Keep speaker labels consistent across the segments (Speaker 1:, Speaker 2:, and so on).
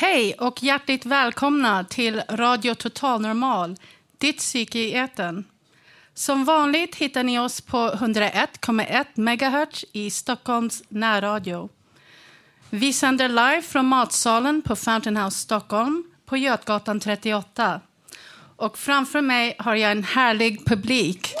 Speaker 1: Hej och hjärtligt välkomna till Radio Total Normal, ditt psyke i etern. Som vanligt hittar ni oss på 101,1 MHz i Stockholms närradio. Vi sänder live från matsalen på Fountain House Stockholm på Götgatan 38. Och framför mig har jag en härlig publik.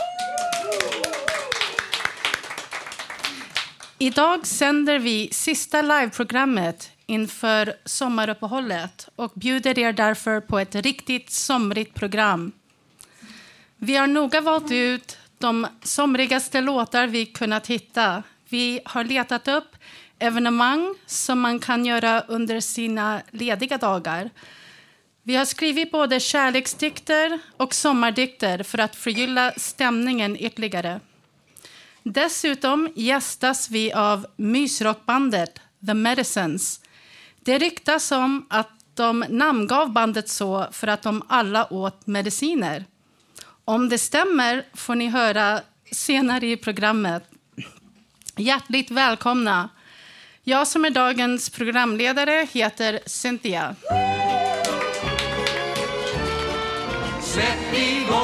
Speaker 1: Idag sänder vi sista liveprogrammet inför sommaruppehållet och bjuder er därför på ett riktigt somrigt program. Vi har noga valt ut de somrigaste låtar vi kunnat hitta. Vi har letat upp evenemang som man kan göra under sina lediga dagar. Vi har skrivit både kärleksdikter och sommardikter för att förgylla stämningen ytterligare. Dessutom gästas vi av mysrockbandet The Medicines det ryktas om att de namngav bandet så för att de alla åt mediciner. Om det stämmer får ni höra senare i programmet. Hjärtligt välkomna. Jag som är dagens programledare heter Cynthia.
Speaker 2: Sätt igång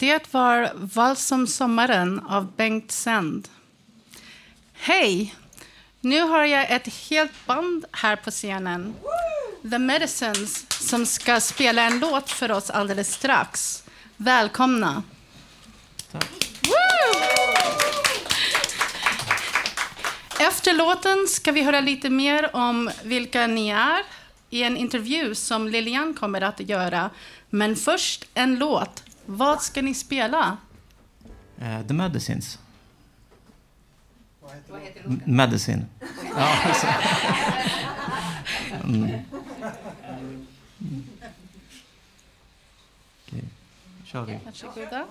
Speaker 1: Det var Vals om sommaren av Bengt Sänd. Hej! Nu har jag ett helt band här på scenen. The Medicines som ska spela en låt för oss alldeles strax. Välkomna! Woo! Efter låten ska vi höra lite mer om vilka ni är i en intervju som Lilian kommer att göra. Men först en låt. Vad ska ni spela?
Speaker 3: Eh, The Medicines. M- Medicine. Ja, alltså. mm. Mm. Okej, kör vi.
Speaker 1: Varsågoda.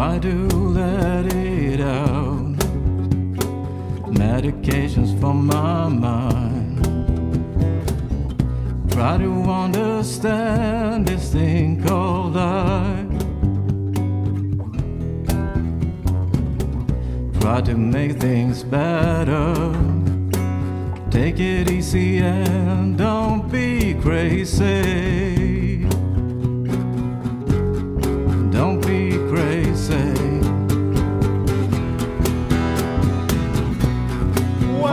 Speaker 3: Try to let it out. Medications for my mind. Try to understand this thing called life. Try to make things better. Take it easy and don't be crazy.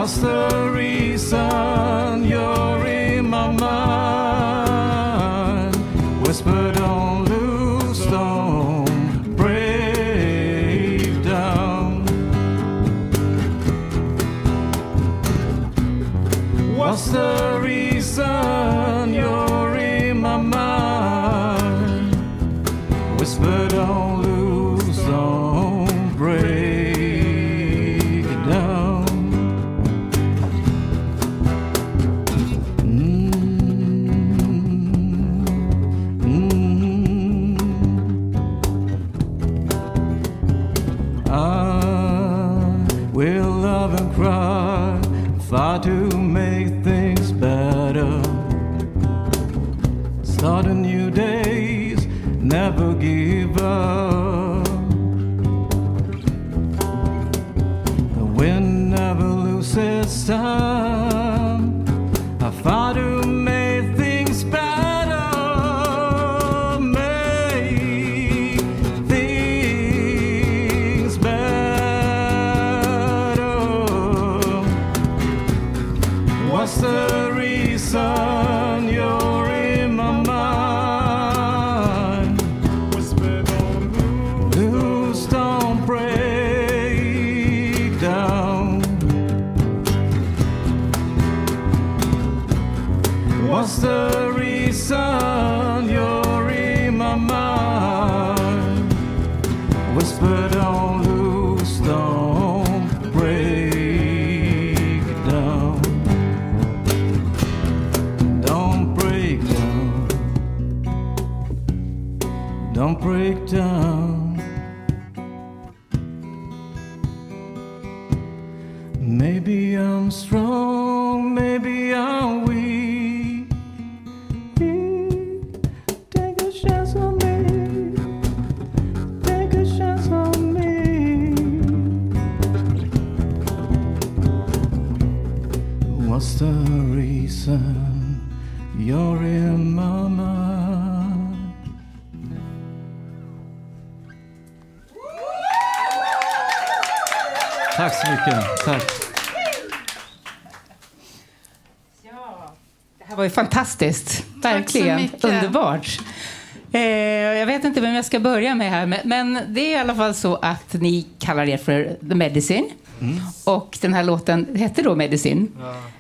Speaker 3: What's the reason don't break down.
Speaker 4: Fantastiskt. Verkligen.
Speaker 1: mycket.
Speaker 4: Underbart. Eh, jag vet inte vem jag ska börja med här, men, men det är i alla fall så att ni kallar er för The Medicine. Och den här låten hette då Medicine.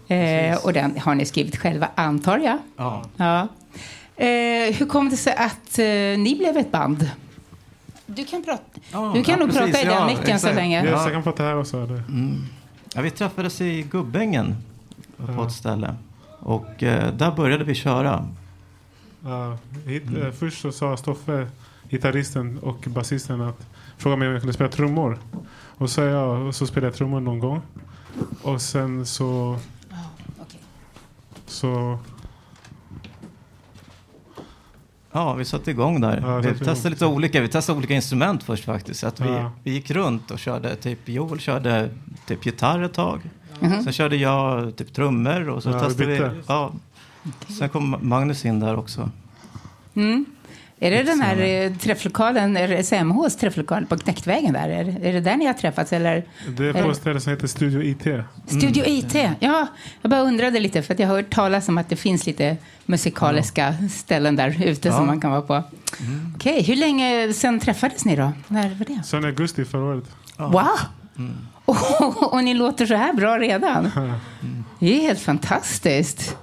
Speaker 4: eh, och den har ni skrivit själva, antar jag.
Speaker 5: Ja.
Speaker 4: Ja. Eh, hur kom det sig att eh, ni blev ett band? Du kan, prata.
Speaker 5: Ja,
Speaker 4: du kan
Speaker 5: ja,
Speaker 4: nog
Speaker 5: precis,
Speaker 4: prata i den
Speaker 5: ja,
Speaker 4: micken så länge.
Speaker 6: Yes, jag kan prata här också. Det.
Speaker 5: Ja, vi träffades i Gubbängen på ett ställe. Och eh, där började vi köra.
Speaker 6: Ja, hit, eh, först så sa Stoffe, gitarristen och basisten, att fråga mig om jag kunde spela trummor. Och så jag, och så spelade jag trummor någon gång. Och sen så... Så...
Speaker 5: Ja, vi satte igång där.
Speaker 6: Ja,
Speaker 5: vi
Speaker 6: igång.
Speaker 5: testade lite olika, vi testade olika instrument först faktiskt. Så att vi,
Speaker 6: Ja.
Speaker 5: vi gick runt och körde, typ Joel körde typ gitarr ett tag. Sen körde jag typ trummor och så
Speaker 6: Ja, vi
Speaker 5: testade vi. Ja. Sen kom Magnus in där också.
Speaker 4: Mm. Är det den här eh, träfflokalen, SMHs träfflokal på Knäktvägen där? Är, är det där ni har träffats eller?
Speaker 6: Det är på ett ställe som heter Studio IT.
Speaker 4: Studio IT, ja. Jag bara undrade lite för att jag har hört talas om att det finns lite musikaliska ställen där ute som man kan vara på. Okej, hur länge sen träffades ni då? När var det?
Speaker 6: Sen augusti förra året.
Speaker 4: Wow! Och, och ni låter så här bra redan. Det är helt fantastiskt.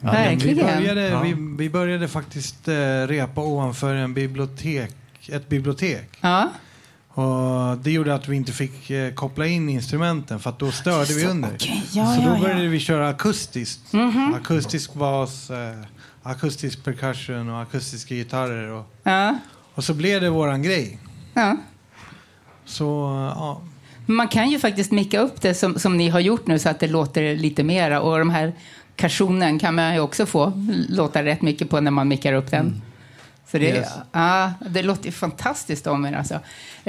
Speaker 7: Vi
Speaker 4: Verkligen.
Speaker 7: började, vi, vi började faktiskt eh, repa ovanför en bibliotek, ett bibliotek.
Speaker 4: Ja.
Speaker 7: Och det gjorde att vi inte fick eh, koppla in instrumenten för att då störde vi under.
Speaker 4: Okej, ja,
Speaker 7: så då
Speaker 4: ja,
Speaker 7: började
Speaker 4: ja.
Speaker 7: vi köra akustiskt. Akustisk bas, eh, akustisk percussion och akustiska gitarrer. Och,
Speaker 4: Ja.
Speaker 7: och så blev det våran grej.
Speaker 4: ja.
Speaker 7: Så ja,
Speaker 4: Man kan ju faktiskt micka upp det som, som ni har gjort nu så att det låter lite mera. Och de här karsonen kan man ju också få låta rätt mycket på när man mickar upp den. Så det,
Speaker 7: Yes.
Speaker 4: ja, det låter ju fantastiskt om er alltså.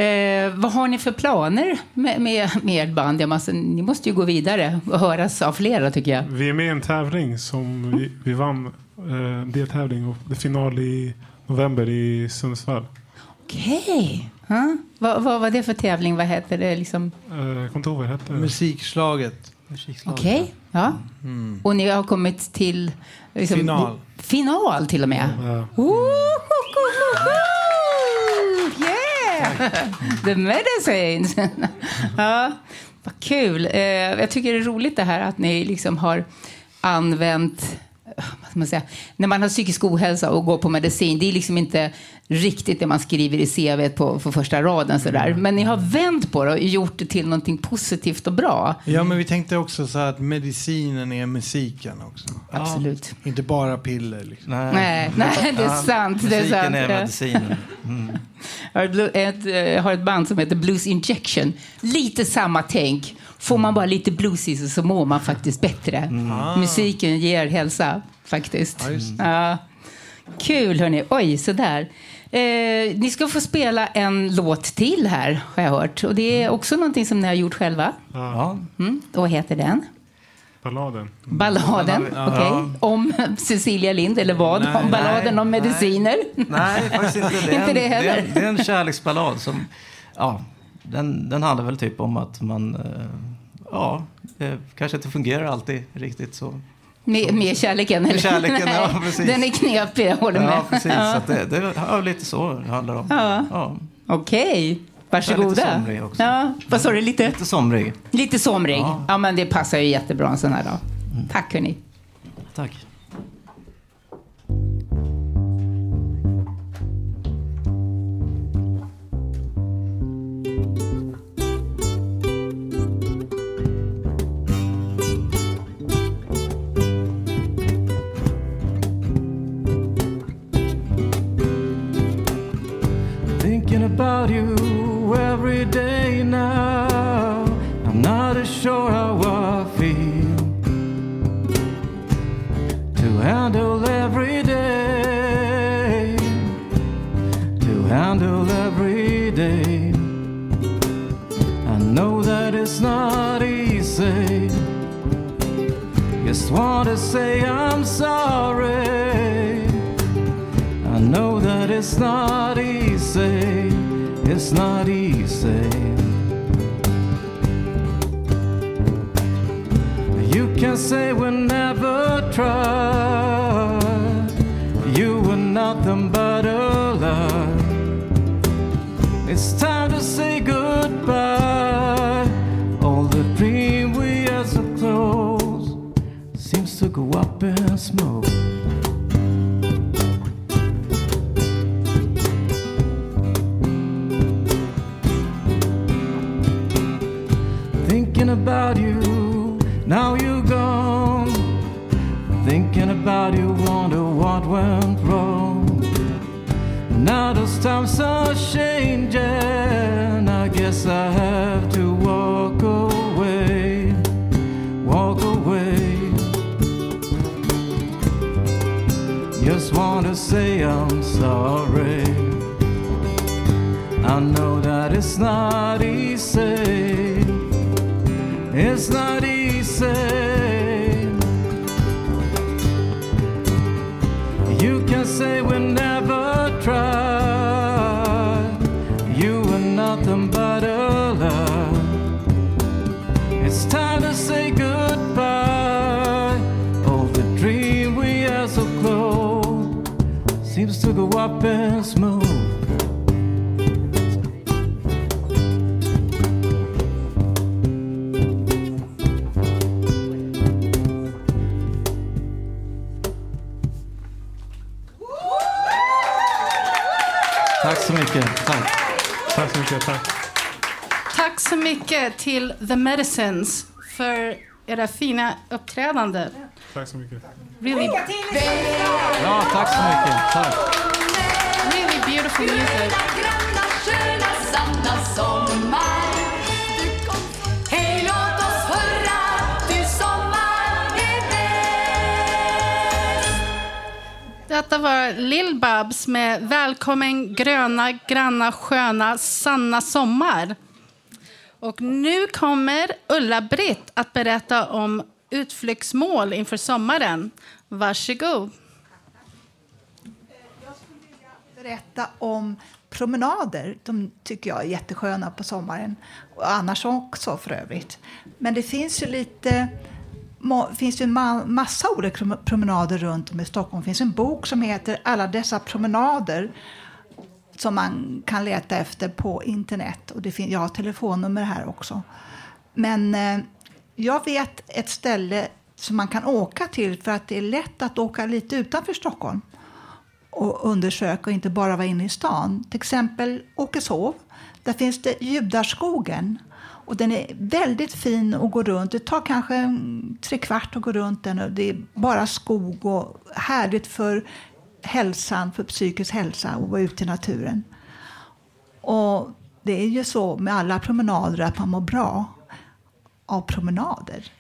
Speaker 4: Eh, vad har ni för planer med, med, med ert band? Jag måste, ni måste ju gå vidare och höras av flera tycker jag.
Speaker 6: Vi är med i en tävling som vi, vi vann. Eh, deltävling och det final i november i Sundsvall.
Speaker 4: Okej. Ja. Vad, vad var det för tävling? Vad heter det? Liksom?
Speaker 6: Eh, kontoret hette det.
Speaker 7: musikslaget.
Speaker 4: Okej. Ja. Och ni har kommit till... Liksom,
Speaker 7: Final.
Speaker 4: Final till och med.
Speaker 6: Ja.
Speaker 4: Woo! Yeah! The Medicines. ja, vad kul. Eh, jag tycker det är roligt det här att ni liksom har använt man säga, när man har psykisk ohälsa och går på medicin, det är liksom inte riktigt det man skriver i CV på, på första raden sådär. Men ni har vänt på det och gjort det till någonting positivt och bra.
Speaker 7: Ja, men vi tänkte också så att medicinen är musiken också.
Speaker 4: Absolut.
Speaker 7: Inte bara piller. Liksom.
Speaker 5: Nej,
Speaker 4: Nej, nej, det är
Speaker 5: Ja,
Speaker 4: sant. Det är
Speaker 5: musiken
Speaker 4: sant.
Speaker 5: är
Speaker 4: Ja.
Speaker 5: medicinen. Mm.
Speaker 4: Jag har ett, blu- ett, eh, jag har ett band som heter Blues Injection. Lite samma tänk. Får man bara lite blues i sig så mår man faktiskt bättre. Musiken ger hälsa, faktiskt.
Speaker 7: Ja,
Speaker 4: Ja. Kul, hörni. Oj, sådär. Eh, ni ska få spela en låt till här, har jag hört. Och det är också någonting som ni har gjort själva.
Speaker 5: Ja.
Speaker 4: Mm. Och vad heter den?
Speaker 6: Balladen.
Speaker 4: Balladen. Okej. Om Cecilia Lind, eller vad?
Speaker 7: Nej,
Speaker 4: om balladen
Speaker 5: nej,
Speaker 4: om mediciner?
Speaker 5: Nej, faktiskt inte. Det är,
Speaker 4: Inte det
Speaker 5: det,
Speaker 4: heller.
Speaker 5: är en, det är en kärleksballad som, ja, den, den handlar väl typ om att man, eh, ja, det kanske inte fungerar alltid riktigt så.
Speaker 4: Med, med kärleken? Eller?
Speaker 5: kärleken, ja,
Speaker 4: Nej,
Speaker 5: precis.
Speaker 4: Den är knepig, jag håller med.
Speaker 5: Ja, precis.
Speaker 4: Ja.
Speaker 5: Så att det, det är ja, lite så det handlar om.
Speaker 4: Ja.
Speaker 5: Ja,
Speaker 4: Okej, varsågoda.
Speaker 5: Lite somrig också.
Speaker 4: Ja, vad sa du? Lite?
Speaker 5: lite somrig.
Speaker 4: Lite somrig. Ja.
Speaker 5: Ja.
Speaker 4: men det passar ju jättebra en sån här dag. Tack hörni.
Speaker 5: Tack.
Speaker 3: about you every day now. I'm not as sure how I feel to handle every day, to handle every day. I know that it's not easy. Just want to say I'm sorry. I know that it's not not easy. You can say we never tried. You were nothing but a lie. It's time to say goodbye. All the dream we had so close seems to go up in smoke. Those times are changing. I guess I have to walk away, walk away. Just want to say I'm sorry. I know that it's not easy. It's not easy. Up in smoke. Tack så mycket. Tack.
Speaker 6: Tack så mycket. Tack.
Speaker 1: Tack så mycket till The Medicines för era fina uppträdande.
Speaker 6: Tack så mycket.
Speaker 1: Really,
Speaker 3: Ja, tack så mycket. Tack.
Speaker 8: Sommar är bäst.
Speaker 1: Detta var Lill-Babs med Välkommen gröna, granna, sköna, sanna sommar. Och nu kommer Ulla-Britt att berätta om utflyktsmål inför sommaren. Varsågod
Speaker 9: berätta om promenader. De tycker jag är jättesköna på sommaren. Och annars också för övrigt. Men det finns ju lite finns det en massa olika promenader runt om i Stockholm. Det finns en bok som heter Alla dessa promenader som man kan leta efter på internet. Och det finns, jag har telefonnummer här också. Men eh, jag vet ett ställe som man kan åka till för att det är lätt att åka lite utanför Stockholm och undersöka och inte bara vara inne i stan. Till exempel Åkeshov. Där finns det Judarskogen. Och den är väldigt fin att gå runt. Det tar kanske tre kvart att gå runt den. Och det är bara skog och härligt för hälsan, för psykisk hälsa att vara ute i naturen. Och det är ju så med alla promenader att man mår bra av promenader.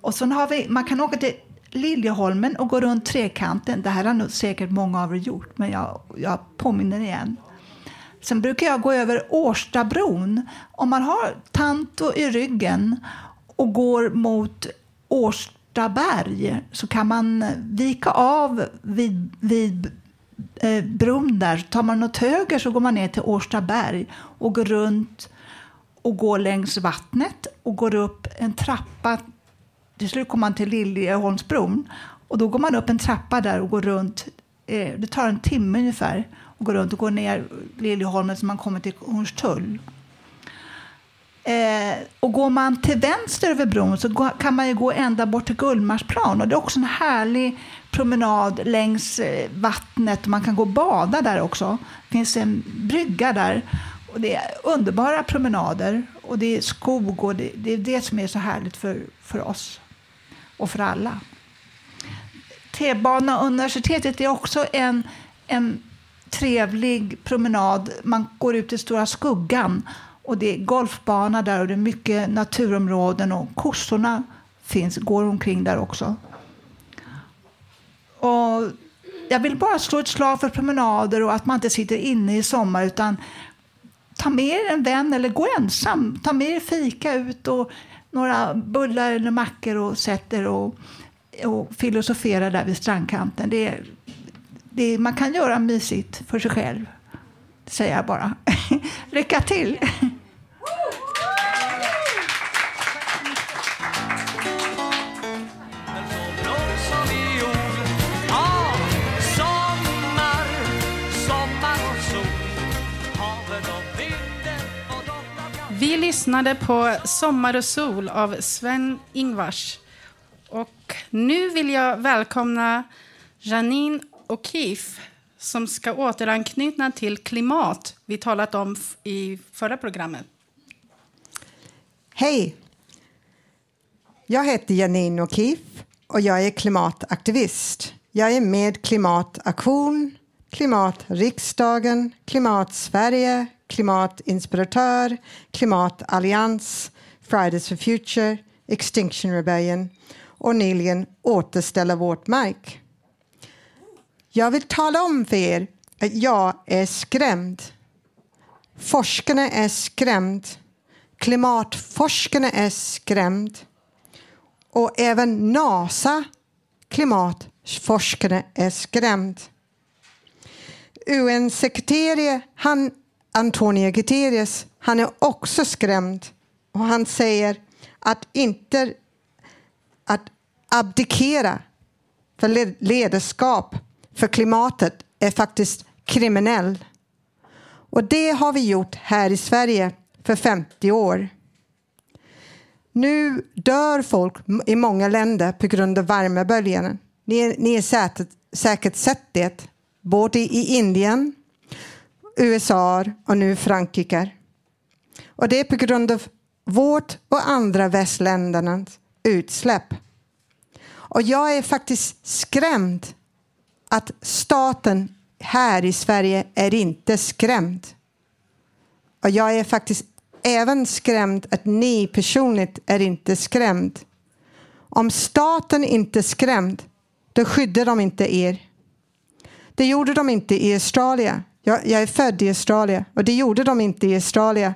Speaker 9: Och sen har vi, man kan åka till Liljeholmen och gå runt Trekanten. Det här har nog säkert många av er gjort, men jag, jag påminner igen. Sen brukar jag gå över Årstabron. Om man har Tanto i ryggen och går mot Årstaberg så kan man eh, vika av vid, vid eh, bron där. Tar man åt höger så går man ner till Årstaberg och går runt och går längs vattnet och går upp en trappa. Till slut kommer man till Liljeholmsbron och då går man upp en trappa där och går runt. Eh, det tar en timme ungefär och går runt och går ner Liljeholmen så man kommer till Hornstull. Eh, och går man till vänster över bron så kan man ju gå ända bort till Gullmarsplan. Och det är också en härlig promenad längs eh, vattnet. Man kan gå och bada där också. Det finns en brygga där. Och det är underbara promenader. Och det är skog och det, det är det som är så härligt för, för oss och för alla. T-bana universitetet är också en, en trevlig promenad. Man går ut i Stora Skuggan och det är golfbana där och det är mycket naturområden och kossorna finns, går omkring där också. Och jag vill bara slå ett slag för promenader och att man inte sitter inne i sommar utan ta med er en vän eller gå ensam. Ta med er fika ut och några bullar eller mackor och sätter och, och filosofera där vid strandkanten. Det, är- det, är- man kan göra mysigt för sig själv, säger jag bara. Lycka till!
Speaker 1: Lyssnade på Sommar och sol av Sven Ingvars. Och nu vill jag välkomna Janine O'Keefe som ska återanknyta till klimat vi talat om i förra programmet.
Speaker 10: Hej! Jag heter Janine O'Keefe och jag är klimataktivist. Jag är med Klimataktion, Klimatriksdagen, Klimat Sverige, Klimatinspiratör, Klimatallians, Fridays for Future, Extinction Rebellion och nyligen Återställa vårt mark. Jag vill tala om för er att jag är skrämd. Forskarna är skrämd. Klimatforskarna är skrämd. Och även NASA, klimatforskarna, är skrämd. UN-sekreterare han, Antonio Guterres, han är också skrämd. Och han säger att inte att abdikera för ledarskap för klimatet är faktiskt kriminell. Och det har vi gjort här i Sverige för 50 år. Nu dör folk i många länder på grund av värmeböljan. Ni, ni har säkert, säkert sett det, både i Indien, USA och nu Frankrike. Och det är på grund av vårt och andra västländernas utsläpp. Och jag är faktiskt skrämd att staten här i Sverige är inte skrämd. Och jag är faktiskt även skrämd att ni personligt är inte skrämd. Om staten inte är skrämd, då skyddar de inte er. Det gjorde de inte i Australien. Jag, jag är född i Australien och det gjorde de inte i Australien.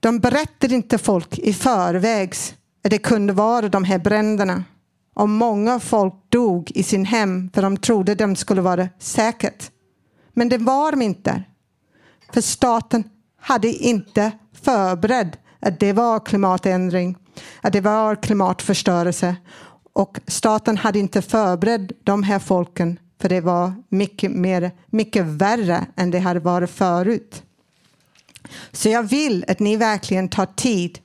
Speaker 10: De berättade inte folk i förvägs att det kunde vara de här bränderna. Och många folk dog i sin hem för de trodde de skulle vara säkert. Men det var de inte. För staten hade inte förberett att det var klimatändring, att det var klimatförstörelse. Och staten hade inte förberett de här folken för det var mycket, mer, mycket värre än det hade varit förut. Så jag vill att ni verkligen tar tid,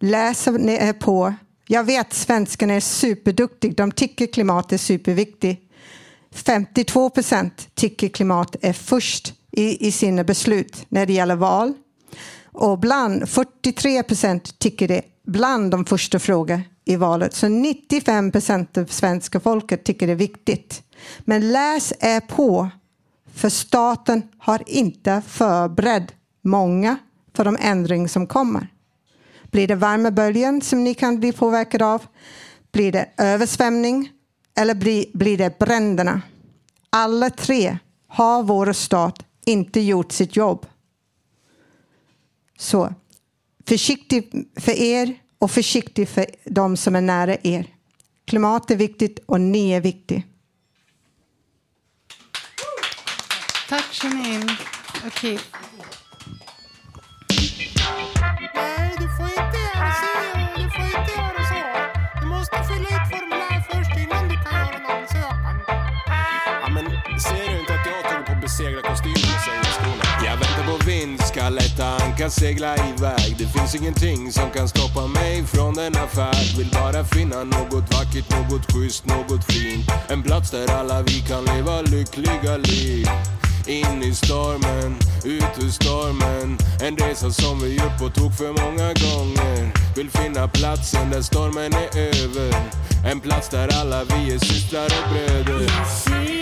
Speaker 10: läser ni är på. Jag vet svenskarna är superduktiga, de tycker klimat är superviktigt. 52 procent tycker klimat är först i, i sina beslut när det gäller val. Och bland 43 procent tycker det bland de första frågorna i valet. Så 95 procent av svenska folket tycker det är viktigt. Men läs er på, för staten har inte förberett många för de ändringar som kommer. Blir det värmeböljan som ni kan bli påverkade av? Blir det översvämning? Eller blir, blir det bränderna? Alla tre har vår stat inte gjort sitt jobb. Så försiktigt för er och försiktigt för de som är nära er. Klimat är viktigt och ni är viktiga.
Speaker 1: Tack Janine. Okej.
Speaker 11: Nej, du får inte göra så. Du får inte göra så. Du måste fylla i ett formulär först innan du kan göra en ansökan.
Speaker 12: Ja, men ser du inte att jag håller på att besegla kostymen och seglskorna? Jag väntar på vind, ska lätta anka segla iväg. Det finns ingenting som kan stoppa mig från denna färd. Vill bara finna något vackert, något schysst, något fint. En plats där alla vi kan leva lyckliga liv. In i stormen, ut ur stormen. En resa som vi gjort på tok för många gånger. Vill finna platsen där stormen är över. En plats där alla vi är systrar och bröder.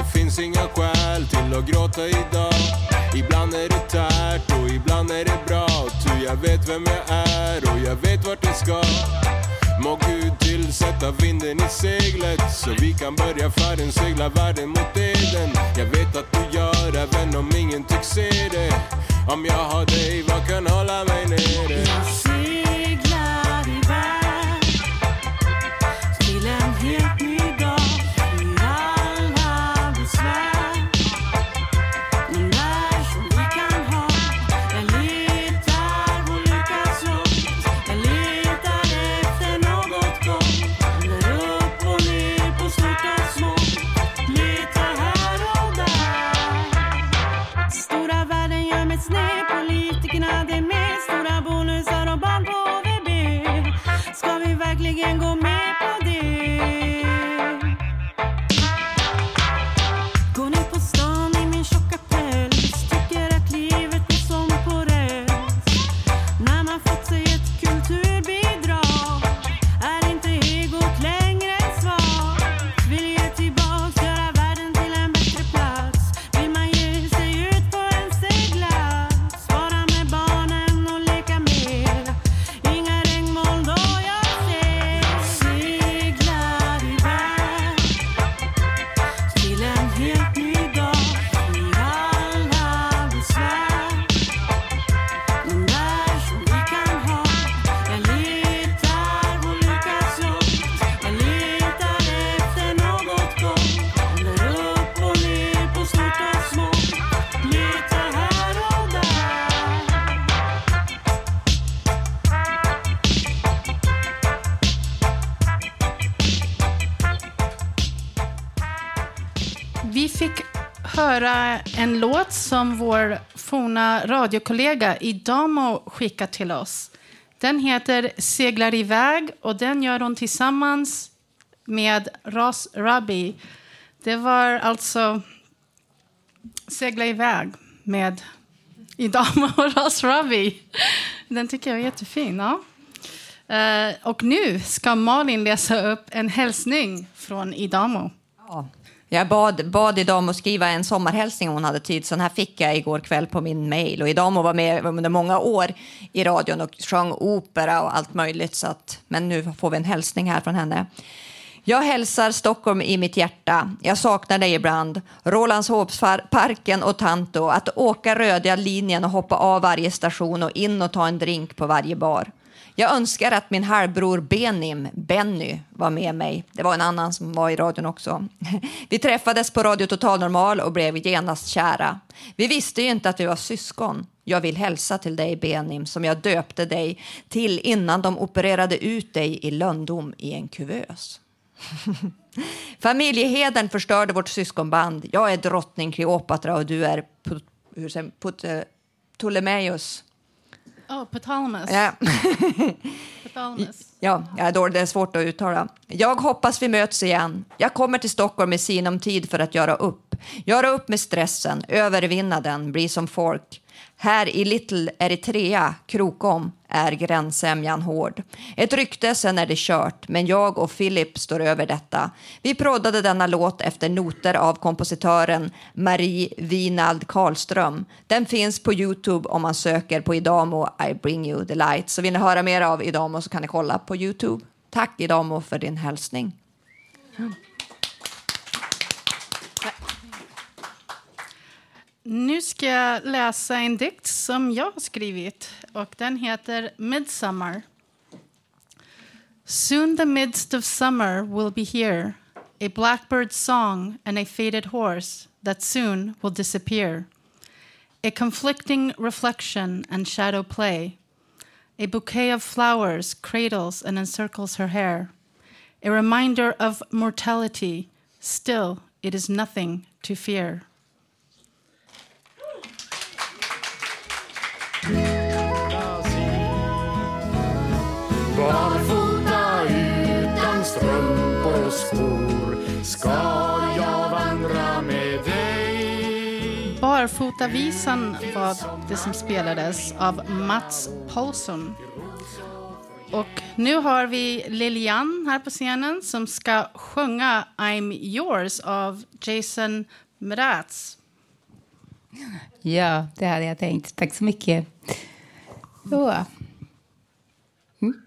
Speaker 8: Det finns
Speaker 12: inga skäl till att gråta idag. Ibland är det tärt och ibland är det bra. Ty jag vet vem jag är och jag vet vart det ska. Må Gud tillsätta vinden i seglet så vi kan börja färden segla världen mot Eden. Jag vet att du gör även om ingen tycks se det. Om jag har dig, vad kan hålla mig nere?
Speaker 1: Låt som vår forna radiokollega Idamo skickat till oss. Den heter Seglar iväg och den gör hon tillsammans med Ross Rabi. Det var alltså Segla iväg med Idamo och Ross Rabi. Den tycker jag är jättefin. Ja. Eh, och nu ska Malin läsa upp en hälsning från Idamo.
Speaker 13: Ja. Jag bad, bad Idamo skriva en sommarhälsning om hon hade tid, så den här fick jag igår kväll på min mail. Och Idamo var med under många år i radion och sjöng opera och allt möjligt. Så att, men nu får vi en hälsning här från henne. Jag hälsar Stockholm i mitt hjärta. Jag saknar dig ibland. Rålambshovsparken och Tanto. Att åka röda linjen och hoppa av varje station och in och ta en drink på varje bar. Jag önskar att min halvbror Benim, Benny, var med mig. Det var en annan som var i radion också. Vi träffades på Radio Total Normal och blev genast kära. Vi visste ju inte att vi var syskon. Jag vill hälsa till dig Benim som jag döpte dig till innan de opererade ut dig i lönndom i en kuvös. Familjeheden förstörde vårt syskonband. Jag är drottning Kleopatra och du är Put, hur säger, Put, uh, Ptolemeus.
Speaker 1: Oh, Ptolemus.
Speaker 13: Ja.
Speaker 1: Ptolemus.
Speaker 13: Ja, jag är dålig, det är svårt att uttala. Jag hoppas vi möts igen. Jag kommer till Stockholm i sinom tid för att göra upp. Göra upp med stressen, övervinna den, bli som folk. Här i Little Eritrea, Krokom, är gränssämjan hård. Ett rykte, sen är det kört, men jag och Philip står över detta. Vi proddade denna låt efter noter av kompositören Marie Winald Karlström. Den finns på Youtube om man söker på Idamo I bring you the light. Så vill ni höra mer av Idamo så kan ni kolla på Youtube. Tack Idamo för din hälsning.
Speaker 1: Nu ska jag läsa en dikt som jag har skrivit. Och Den heter Midsummer. Soon the midst of summer will be here A blackbird's song and a faded horse That soon will disappear A conflicting reflection and shadow play A bouquet of flowers cradles and encircles her hair A reminder of mortality Still it is nothing to fear Barfotavisan var det som spelades av Mats Paulsson. Och nu har vi Lilian här på scenen som ska sjunga I'm yours av Jason Mraz.
Speaker 4: Ja, det hade jag tänkt. Tack så mycket. Så. Mm.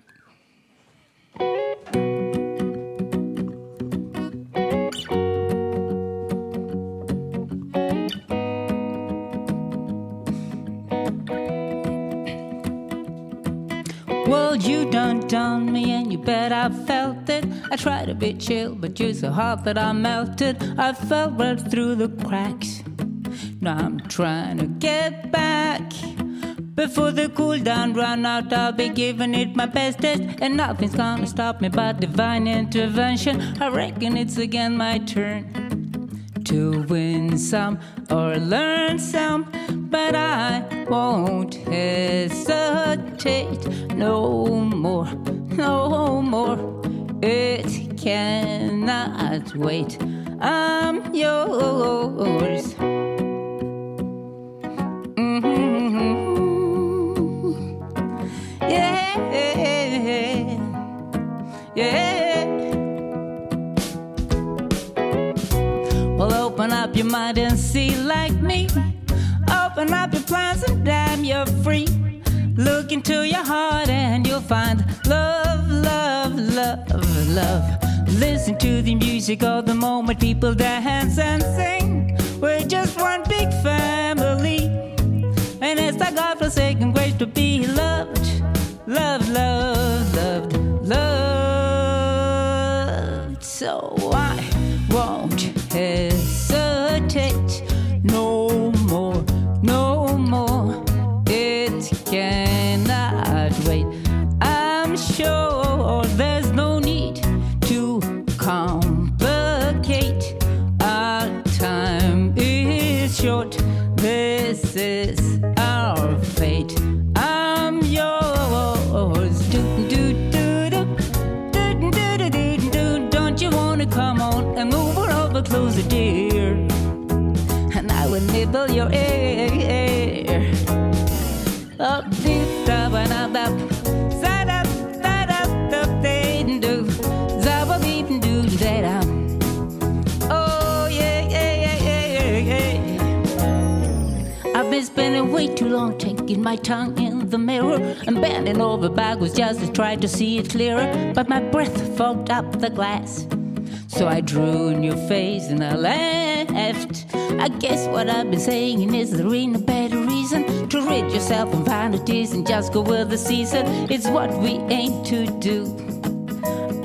Speaker 4: Well, you done done me, and you bet I felt it. I tried to be chill, but you're so hot that I melted. I fell right through the cracks. Now I'm trying to get back. Before the cool down run out, I'll be giving it my bestest, and nothing's gonna stop me but divine intervention. I reckon it's again my turn to win some or learn some, but I won't hesitate no more, no more. It cannot wait. I'm yours. Up your mind and see like me. Open up your plans and damn, you're free. Look into your heart and you'll find love, love, love, love. Listen to the music of the moment, people dance and sing. We're just one big family. And it's our God forsaken grace to be loved, loved, loved, way too long taking my tongue in the mirror and bending over backwards just to try to see it clearer. But my breath fogged up the glass. So I drew in your face and I laughed. I guess what I've been saying is there ain't a better reason to rid yourself of vanities and just go with the season. It's what we aim to do.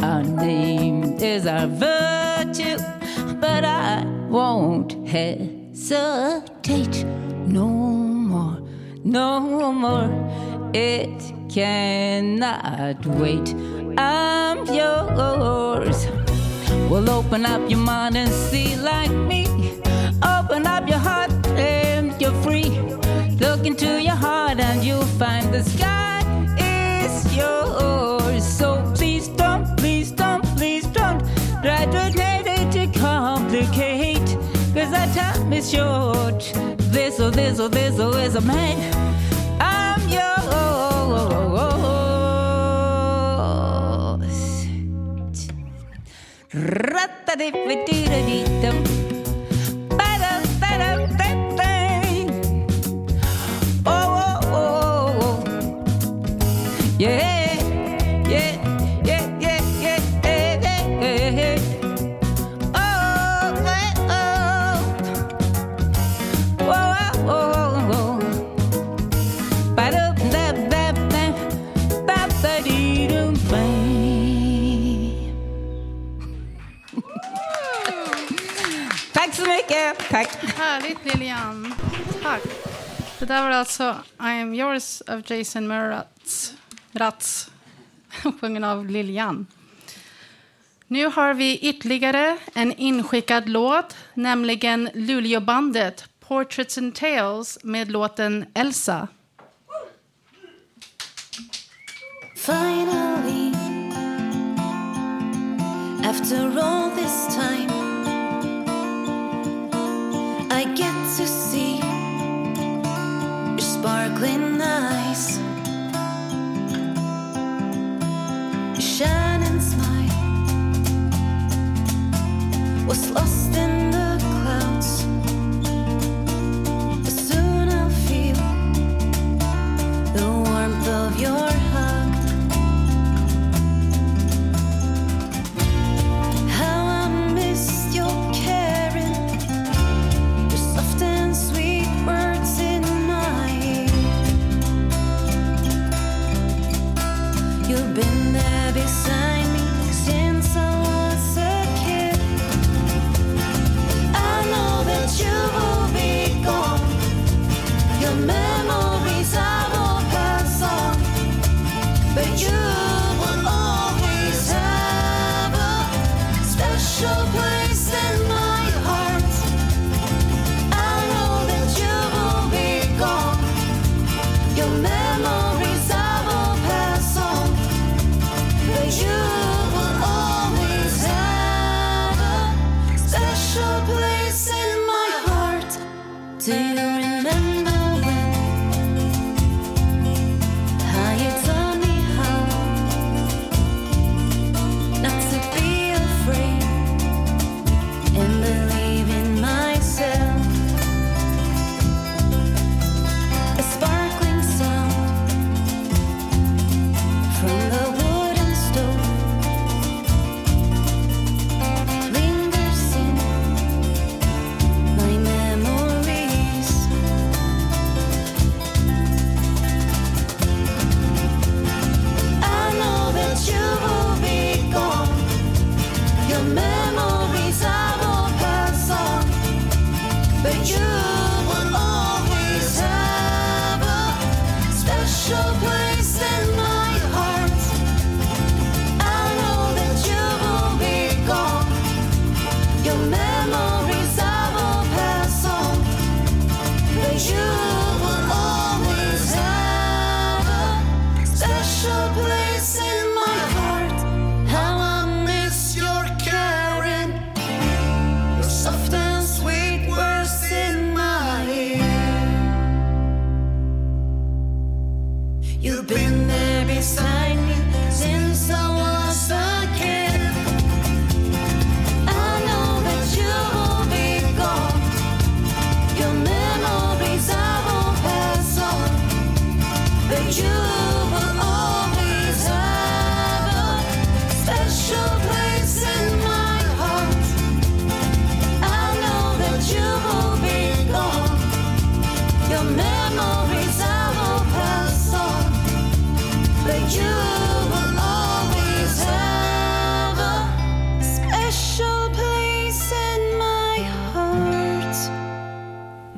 Speaker 4: Our name is our virtue, but I won't hesitate no no more. It cannot wait. I'm yours. Well, open up your mind and see like me. Open up your heart and you're free. Look into your heart and you'll find the sky is yours. So please don't, please don't, please don't try to make it to complicate. Cause our time is short. This or this or this or is a man. I'm yours.
Speaker 1: Härligt Lilian. Tack. Det där var alltså I am yours av Jason Mraz. Mraz. Sjungen av Lilian. Nu har vi ytterligare en inskickad låt, nämligen Luleåbandet Portraits and Tales med låten Elsa.
Speaker 14: Finally, after all this time, I get to see your sparkling eyes, your shining smile was lost in but you.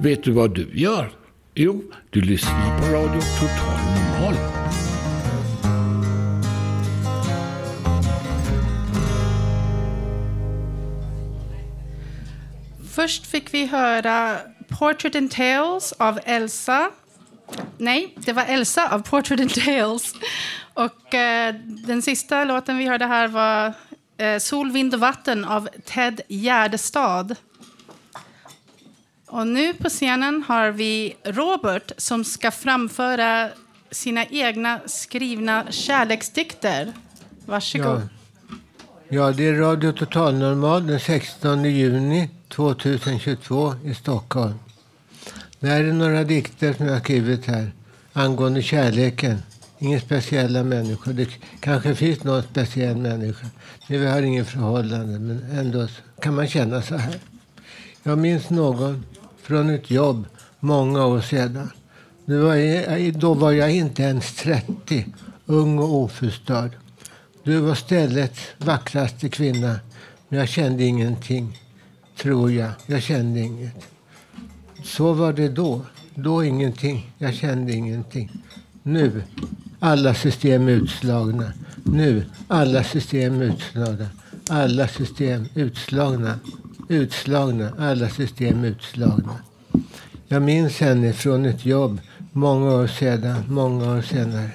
Speaker 15: Vet du vad du gör? Jo, du lyssnar på Radio Total Normal.
Speaker 1: Först fick vi höra Portrait and Tales av Elsa. Nej, det var Elsa av Portrait and Tales. Och eh, den sista låten vi hörde här var eh, Sol, vind och vatten av Ted Gärdestad. Och nu på scenen har vi Robert som ska framföra sina egna skrivna kärleksdikter. Varsågod.
Speaker 16: Ja. ja, det är Radio Total Normal den 16 juni 2022 i Stockholm. Det här är några dikter som jag har skrivit här angående kärleken. Inga speciella människor. Det kanske finns någon speciell människa. Vi har ingen förhållande, men ändå kan man känna så här. Jag minns någon från ett jobb många år sedan. Var jag, då var jag inte ens 30, ung och oförstörd. Du var ställets vackraste kvinna, men jag kände ingenting. Tror jag. Jag kände inget. Så var det då. Då ingenting. Jag kände ingenting. Nu, alla system utslagna. Nu, alla system utslagna. Alla system utslagna. Utslagna. Alla system utslagna. Jag minns henne från ett jobb många år sedan, många år senare.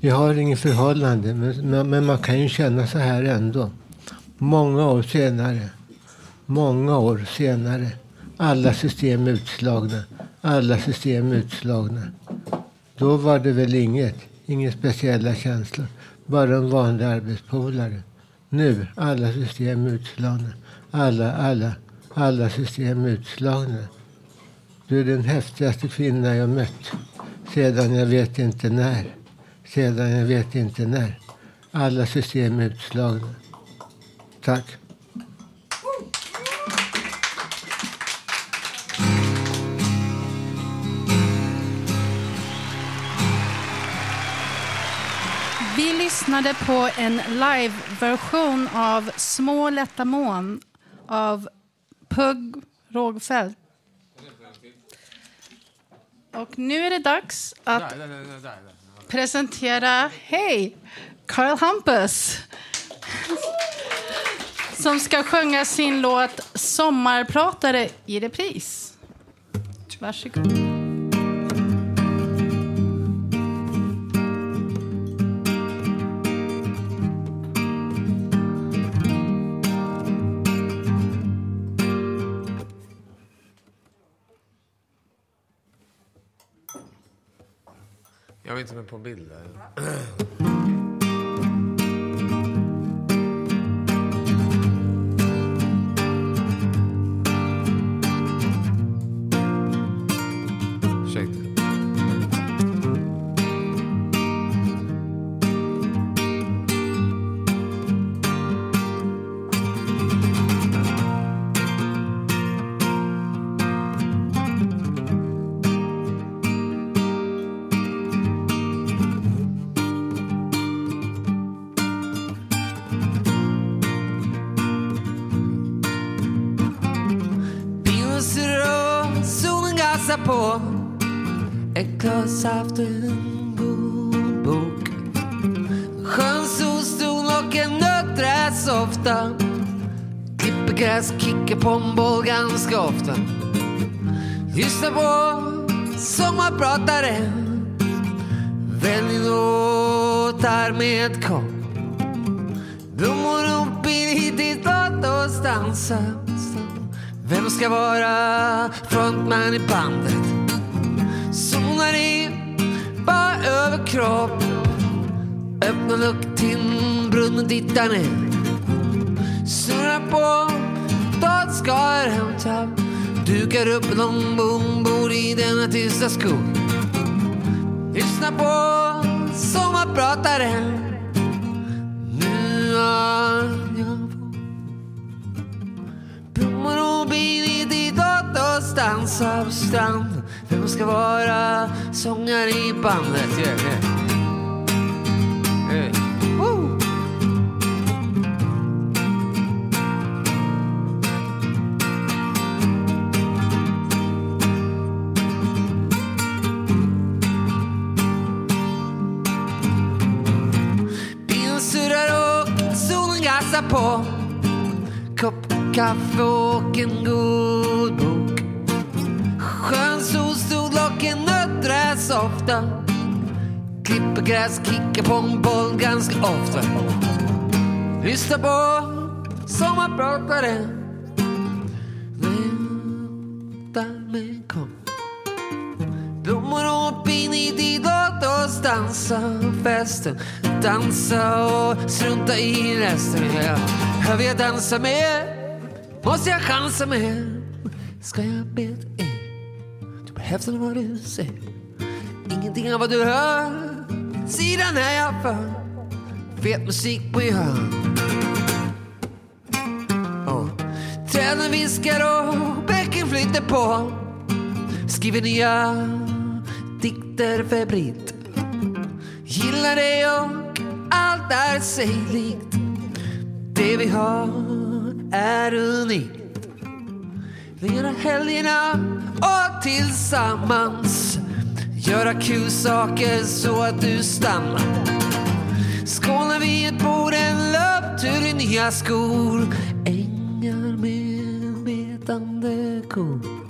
Speaker 16: Vi har inget förhållande, men, men man kan ju känna så här ändå. Många år senare. Många år senare. Alla system utslagna. Alla system utslagna. Då var det väl inget. Inga speciella känslor. Bara en vanlig arbetspolare. Nu, alla system utslagna. Alla, alla, alla system utslagna. Du är den häftigaste kvinna jag mött. Sedan jag vet inte när. Sedan jag vet inte när. Alla system utslagna. Tack.
Speaker 1: Vi lyssnade på en live-version av Små lätta moln av Pugg Rågfeldt. Och nu är det dags att presentera, hej, Carl Hampus som ska sjunga sin låt Sommarpratare i repris. Varsågod.
Speaker 17: Inte med på bilder.
Speaker 18: Ett haft en god bok. Skön solstol och en nöträsofta Klipper gräs, kickar på en boll ganska ofta. Lyssna på sommarpratare. Välj låtar med kom. Blommor upp i ditt låt oss dansa. Vem ska vara frontman i bandet? Zonar i bara överkropp Öppna luck till brunnen, där ner Snurrar på datorskar hämta Dukar upp en långbord i denna tysta skog. Lyssna på sommarprataren Nu har jag Blommor och bin i datorstans av strand. Du ska vara sångare i bandet. Yeah, yeah. Yeah. Bilen surrar och solen gassar på. Kopp kaffe och en god bok. Ofta. Klipper gräs, kickar på en boll ganska ofta. Lyssnar på sommarpratare. Vänta men kom. Blommor och pin i din låt oss dansa festen. Dansa och strunta i resten. Ja. Jag vill dansa med Måste jag chansa med Ska jag be dig Du behövs eller vad du säger Ingenting av vad du hör Sidan är jag för. Fet musik på gehör. Oh. Träden viskar och bäcken flyter på. Skriver nya dikter febrilt Gillar det och allt är sig likt. Det vi har är unikt. Vi gör helgerna och tillsammans. Göra kul saker så att du stannar. Skålar vid ett bord, en löptur i nya skor. Ängar med betande kor.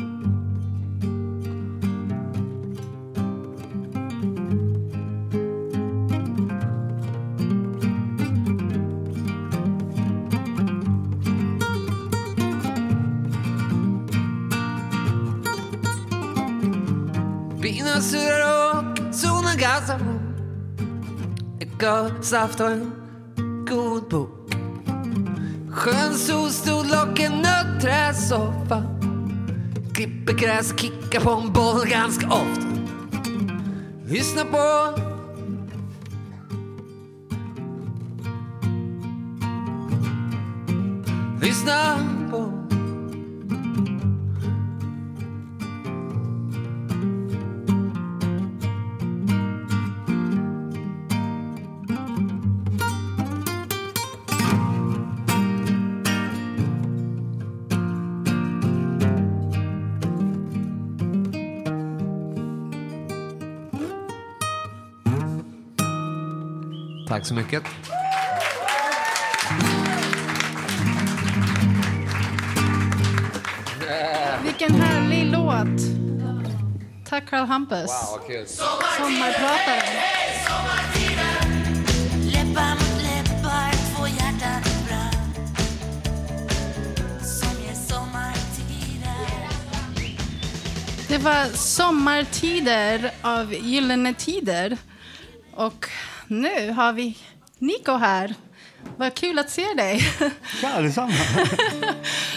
Speaker 18: Sura rock, solen gasar på. Gott saft och en god bok. Skön solstol och en nötträsoffa Klipper gräs, kickar på en boll ganska ofta. Lyssna på Lyssna.
Speaker 17: Tack så mycket.
Speaker 1: Vilken härlig låt. Tack Karl Hampus.
Speaker 17: Wow, vad kul.
Speaker 1: Sommarprataren.
Speaker 14: Läppar mot läppar, två hjärtan i brand Som ger sommartider
Speaker 1: Det var Sommartider av Gyllene Tider. Och nu har vi Nico här. Vad kul att se dig.
Speaker 19: Ja, detsamma.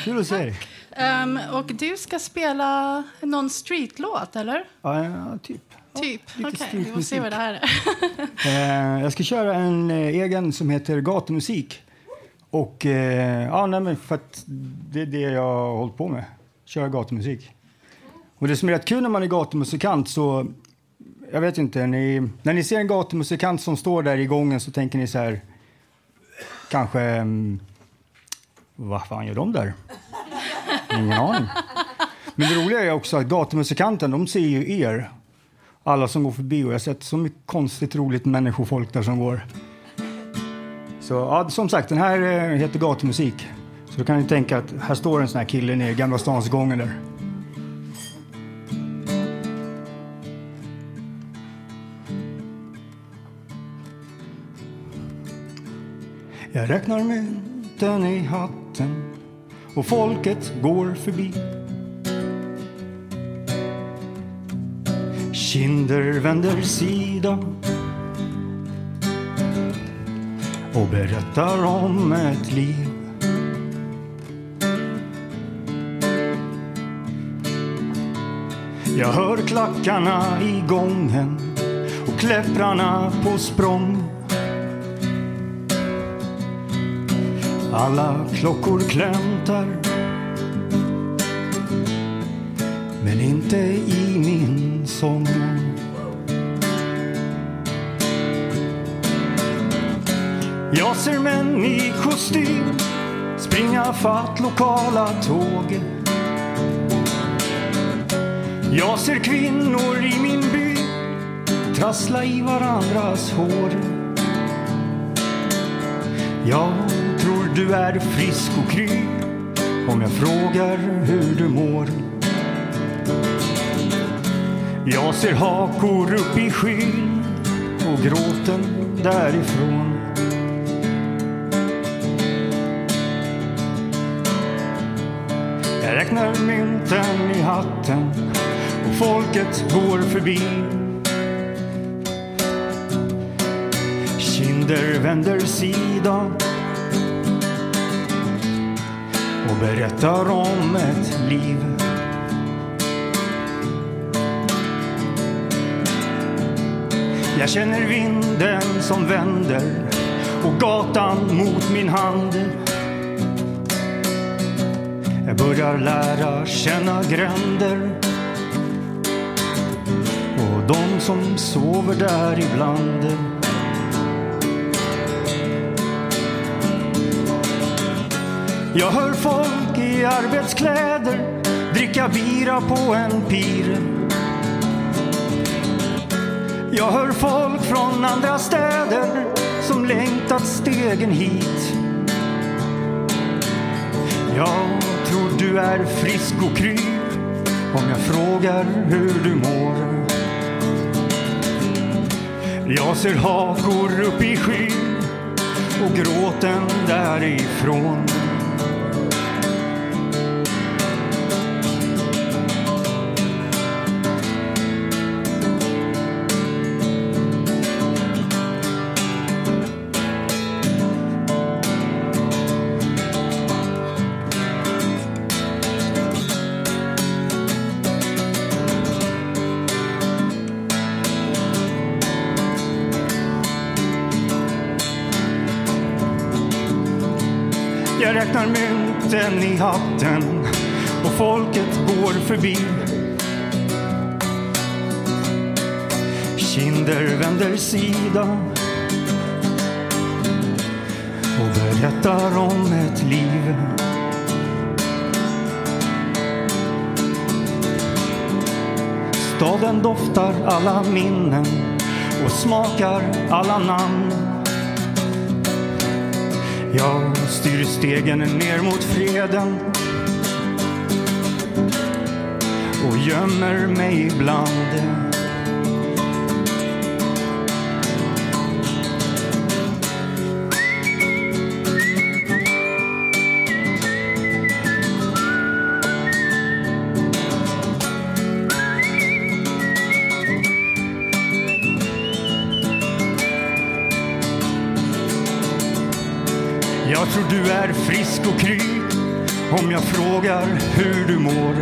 Speaker 19: Kul att se dig.
Speaker 1: Ehm, och du ska spela någon streetlåt, eller?
Speaker 19: Ja, ja, typ.
Speaker 1: Typ.
Speaker 19: lite
Speaker 1: Okej, vi får se vad det här är.
Speaker 19: Eh, jag ska köra en eh, egen som heter Gatumusik. Och eh, ja, nej, men för att det är det jag har hållit på med. Köra gatumusik. Och det som är rätt kul när man är gatumusikant så, jag vet inte, ni, när ni ser en gatumusikant som står där i gången så tänker ni så här, kanske, mm, vad fan gör de där? Ingen aning. Men det roliga är också att gatumusikanten, de ser ju er. Alla som går förbi och jag har sett så mycket konstigt roligt människofolk där som går. Så ja, som sagt, den här eh, heter gatumusik. Så då kan ni tänka att här står en sån här kille nere i Gamla stans gången där. Jag räknar mynten i hatten och folket går förbi. Kinder vänder sida och berättar om ett liv. Jag hör klackarna i gången och kläpprarna på språng. Alla klockor klämtar men inte i min sång. Jag ser män i kostym springa fatt lokala tåg. Jag ser kvinnor i min by trassla i varandras hår. Jag du är frisk och kry om jag frågar hur du mår. Jag ser hakor upp i skyn och gråten därifrån. Jag räknar mynten i hatten och folket går förbi. Kinder vänder sida berättar om ett liv. Jag känner vinden som vänder och gatan mot min hand. Jag börjar lära känna gränder och de som sover där ibland. Jag hör folk i arbetskläder dricka bira på en pir. Jag hör folk från andra städer som längtat stegen hit. Jag tror du är frisk och kry om jag frågar hur du mår. Jag ser hakor upp i skyn och gråten därifrån. Mynten i hatten och folket går förbi. Kinder vänder sida och berättar om ett liv. Staden doftar alla minnen och smakar alla namn. Jag styr stegen ner mot freden och gömmer mig ibland. Tror du är frisk och kry om jag frågar hur du mår.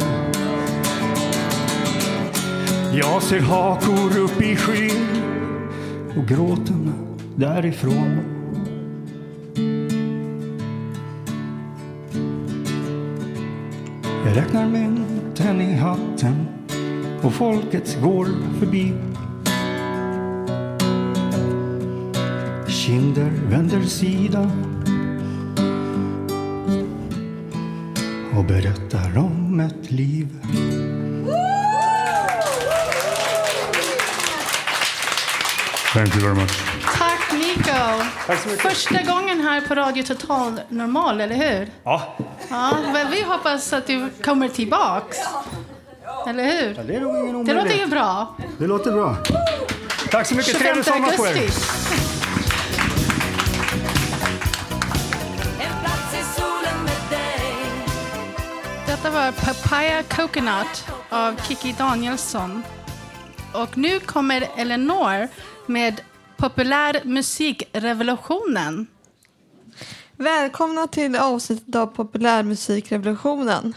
Speaker 19: Jag ser hakor upp i skyn och gråten därifrån. Jag räknar mynten i hatten och folket går förbi. Kinder vänder sida och berättar om ett liv.
Speaker 6: Thank you very much.
Speaker 1: Tack Nico. Första gången här på Radio Total Normal, eller hur?
Speaker 19: Ja.
Speaker 1: Ja, men vi hoppas att du kommer tillbaks. Eller hur?
Speaker 19: Ja, det
Speaker 1: Det låter ju bra.
Speaker 19: Det låter bra. Tack så mycket.
Speaker 1: 25
Speaker 19: Trevlig sommar på er.
Speaker 1: Var Papaya Coconut av Kiki Danielsson. Och nu kommer Eleanor med Populär musikrevolutionen.
Speaker 20: Välkomna till avsnittet av Populärmusikrevolutionen.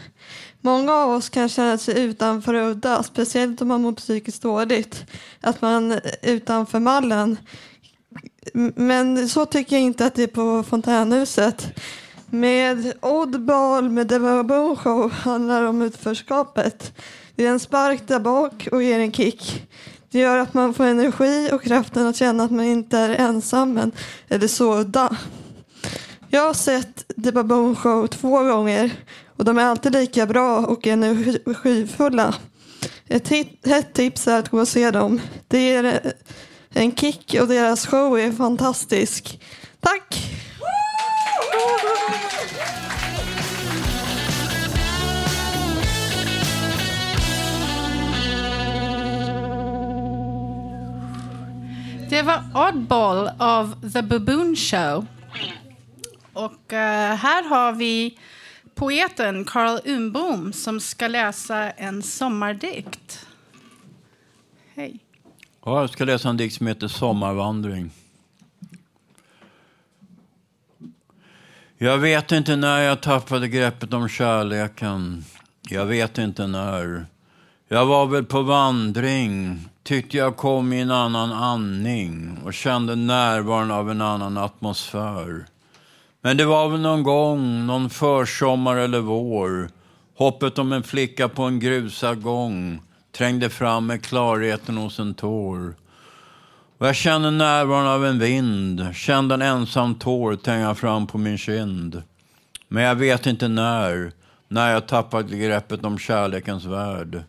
Speaker 20: Många av oss kan känna sig utanför och udda, speciellt om man mår psykiskt dåligt. Att man är utanför mallen. Men så tycker jag inte att det är på Fontänhuset. Med Oddball med The Show handlar om utförskapet. Det är en spark där bak och ger en kick. Det gör att man får energi och kraften att känna att man inte är ensam men eller så udda. Jag har sett The Baboon Show två gånger och de är alltid lika bra och energifulla. Ett hett tips är att gå och se dem. Det ger en kick och deras show är fantastisk.
Speaker 1: Det var Oddball av The Baboon Show. Och uh, här har vi poeten Carl Umbom som ska läsa en sommardikt. Hej.
Speaker 21: Ja, jag ska läsa en dikt som heter Sommarvandring. Jag vet inte när jag tappade greppet om kärleken. Jag vet inte när. Jag var väl på vandring. Tyckte jag kom i en annan andning och kände närvaron av en annan atmosfär. Men det var väl någon gång, någon försommar eller vår. Hoppet om en flicka på en grusad gång trängde fram med klarheten hos en tår. Och jag kände närvaron av en vind, kände en ensam tår tränga fram på min kind. Men jag vet inte när, när jag tappade greppet om kärlekens värld.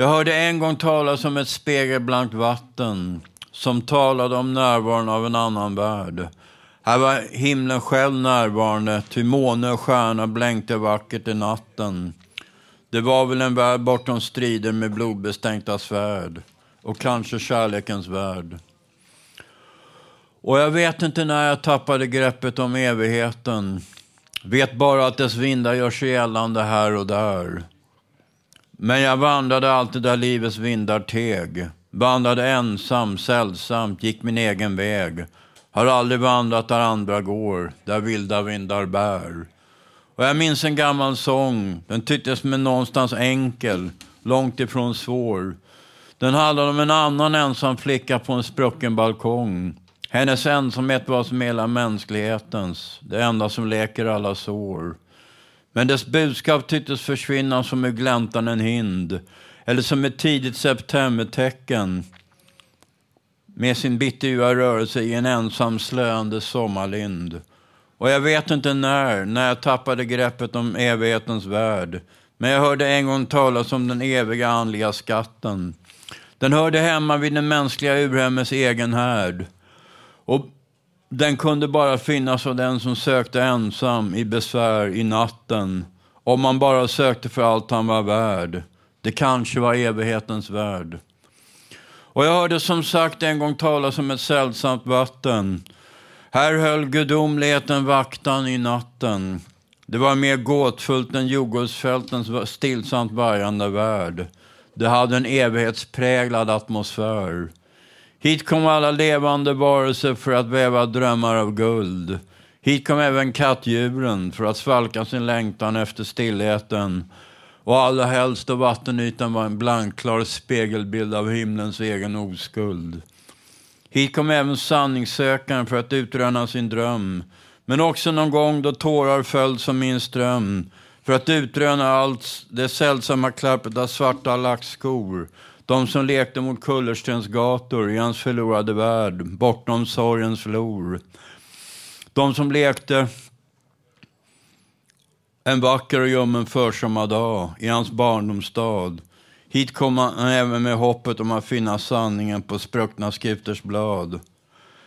Speaker 21: Jag hörde en gång talas om ett spegelblankt vatten som talade om närvaron av en annan värld. Här var himlen själv närvarande, ty måne och stjärna blänkte vackert i natten. Det var väl en värld bortom strider med blodbestänkta svärd och kanske kärlekens värld. Och jag vet inte när jag tappade greppet om evigheten. Vet bara att dess vindar gör sig gällande här och där. Men jag vandrade alltid där livets vindar teg. Vandrade ensam, sällsamt, gick min egen väg. Har aldrig vandrat där andra går, där vilda vindar bär. Och jag minns en gammal sång, den tycktes mig någonstans enkel, långt ifrån svår. Den handlade om en annan ensam flicka på en sprucken balkong. Hennes ensamhet var som hela mänsklighetens, det enda som läker alla sår. Men dess budskap tycktes försvinna som ur gläntan en hind, eller som ett tidigt septembertecken med sin bitterljuva rörelse i en ensam slöande sommarlind. Och jag vet inte när, när jag tappade greppet om evighetens värld. Men jag hörde en gång talas om den eviga andliga skatten. Den hörde hemma vid den mänskliga urhemmets egen härd. Och den kunde bara finnas av den som sökte ensam i besvär i natten. Om man bara sökte för allt han var värd. Det kanske var evighetens värld. Och jag hörde som sagt en gång talas om ett sällsamt vatten. Här höll gudomligheten vaktan i natten. Det var mer gåtfullt än jordgubbsfältens stillsamt vargande värld. Det hade en evighetspräglad atmosfär. Hit kom alla levande varelser för att väva drömmar av guld. Hit kom även kattdjuren för att svalka sin längtan efter stillheten. Och allra helst då vattenytan var en blankklar spegelbild av himlens egen oskuld. Hit kom även sanningssökaren för att utröna sin dröm. Men också någon gång då tårar föll som min ström. För att utröna allt det sällsamma klappet av svarta lackskor. De som lekte mot kullerstensgator i hans förlorade värld, bortom sorgens flor. De som lekte en vacker och ljummen försommardag i hans barndomsstad. Hit kom han även med hoppet om att finna sanningen på spruckna skrifters blad.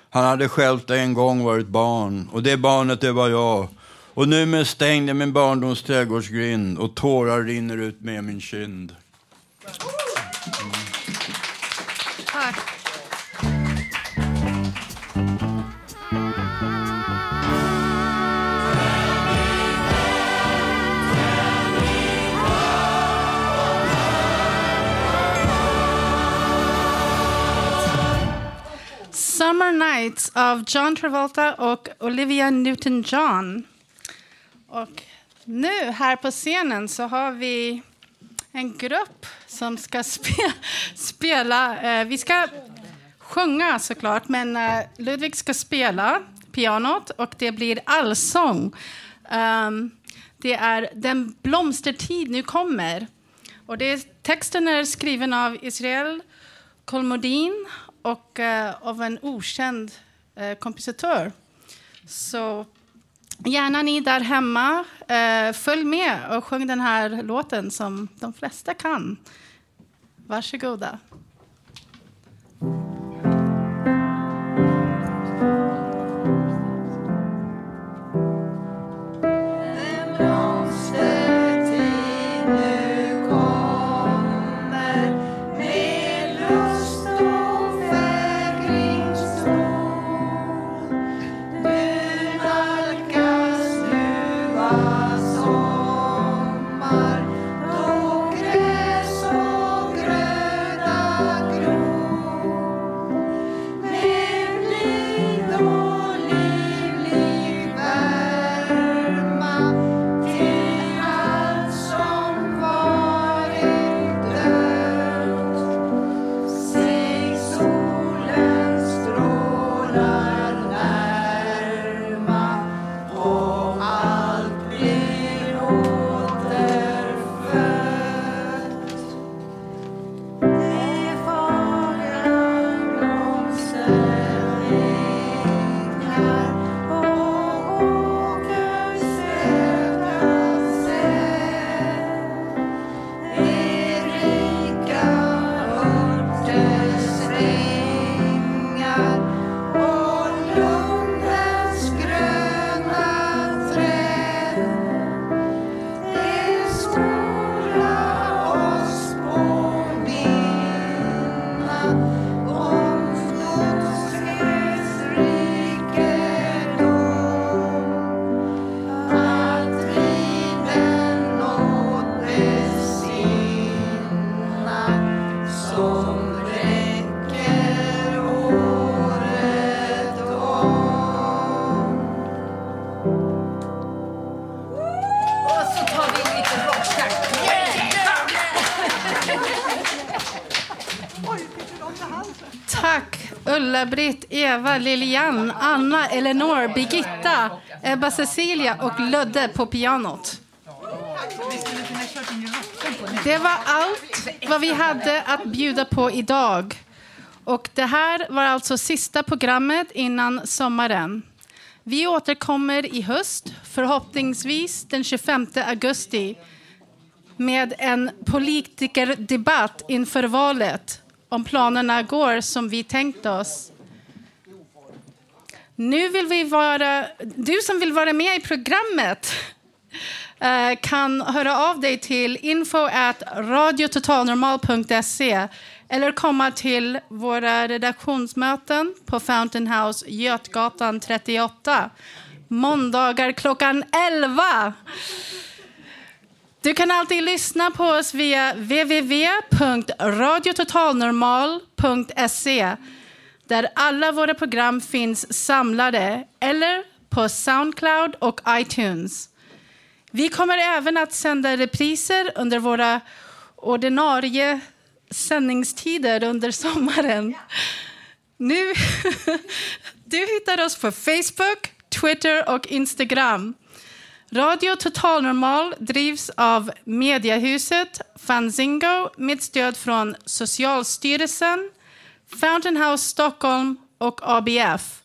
Speaker 21: Han hade själv en gång varit barn, och det barnet det var jag. Och nu med stängd i min barndoms trädgårdsgrind och tårar rinner ut med min kind.
Speaker 1: Nights av John Travolta och Olivia Newton-John. Och nu här på scenen så har vi en grupp som ska spe spela. Eh, vi ska sjunga såklart, men eh, Ludvig ska spela pianot och det blir allsång. Um, det är Den blomstertid nu kommer. Och det är, texten är skriven av Israel Kolmodin och eh, av en okänd eh, kompositör. Så gärna ni där hemma, eh, följ med och sjung den här låten som de flesta kan. Varsågoda.
Speaker 8: Blomstertid
Speaker 1: Ulla-Britt, Eva, Lilian, Anna, Eleanor, Birgitta, Ebba Cecilia och Ludde på pianot. Det var allt vad vi hade att bjuda på idag. Och det här var alltså sista programmet innan sommaren. Vi återkommer i höst, förhoppningsvis den 25 augusti med en politikerdebatt inför valet om planerna går som vi tänkt oss. Nu vill vi vara, du som vill vara med i programmet eh, kan höra av dig till info at radiototalnormal.se eller komma till våra redaktionsmöten på Fountain House, Götgatan 38, måndagar klockan 11. Du kan alltid lyssna på oss via www.radiototalnormal.se där alla våra program finns samlade eller på Soundcloud och iTunes. Vi kommer även att sända repriser under våra ordinarie sändningstider under sommaren. Nu, du hittar oss på Facebook, Twitter och Instagram. Radio Total Normal drivs av Mediahuset Fanzingo med stöd från Socialstyrelsen, Fountain House Stockholm och ABF.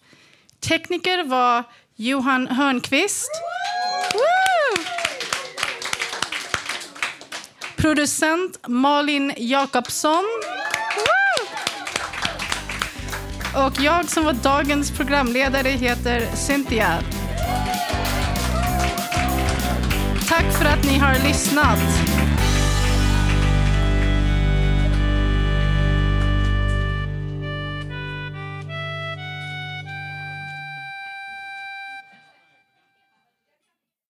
Speaker 1: Tekniker var Johan Hörnqvist. Woo! Producent Malin Jakobsson. Woo! Och jag som var dagens programledare heter Cynthia. Tack för att ni har lyssnat.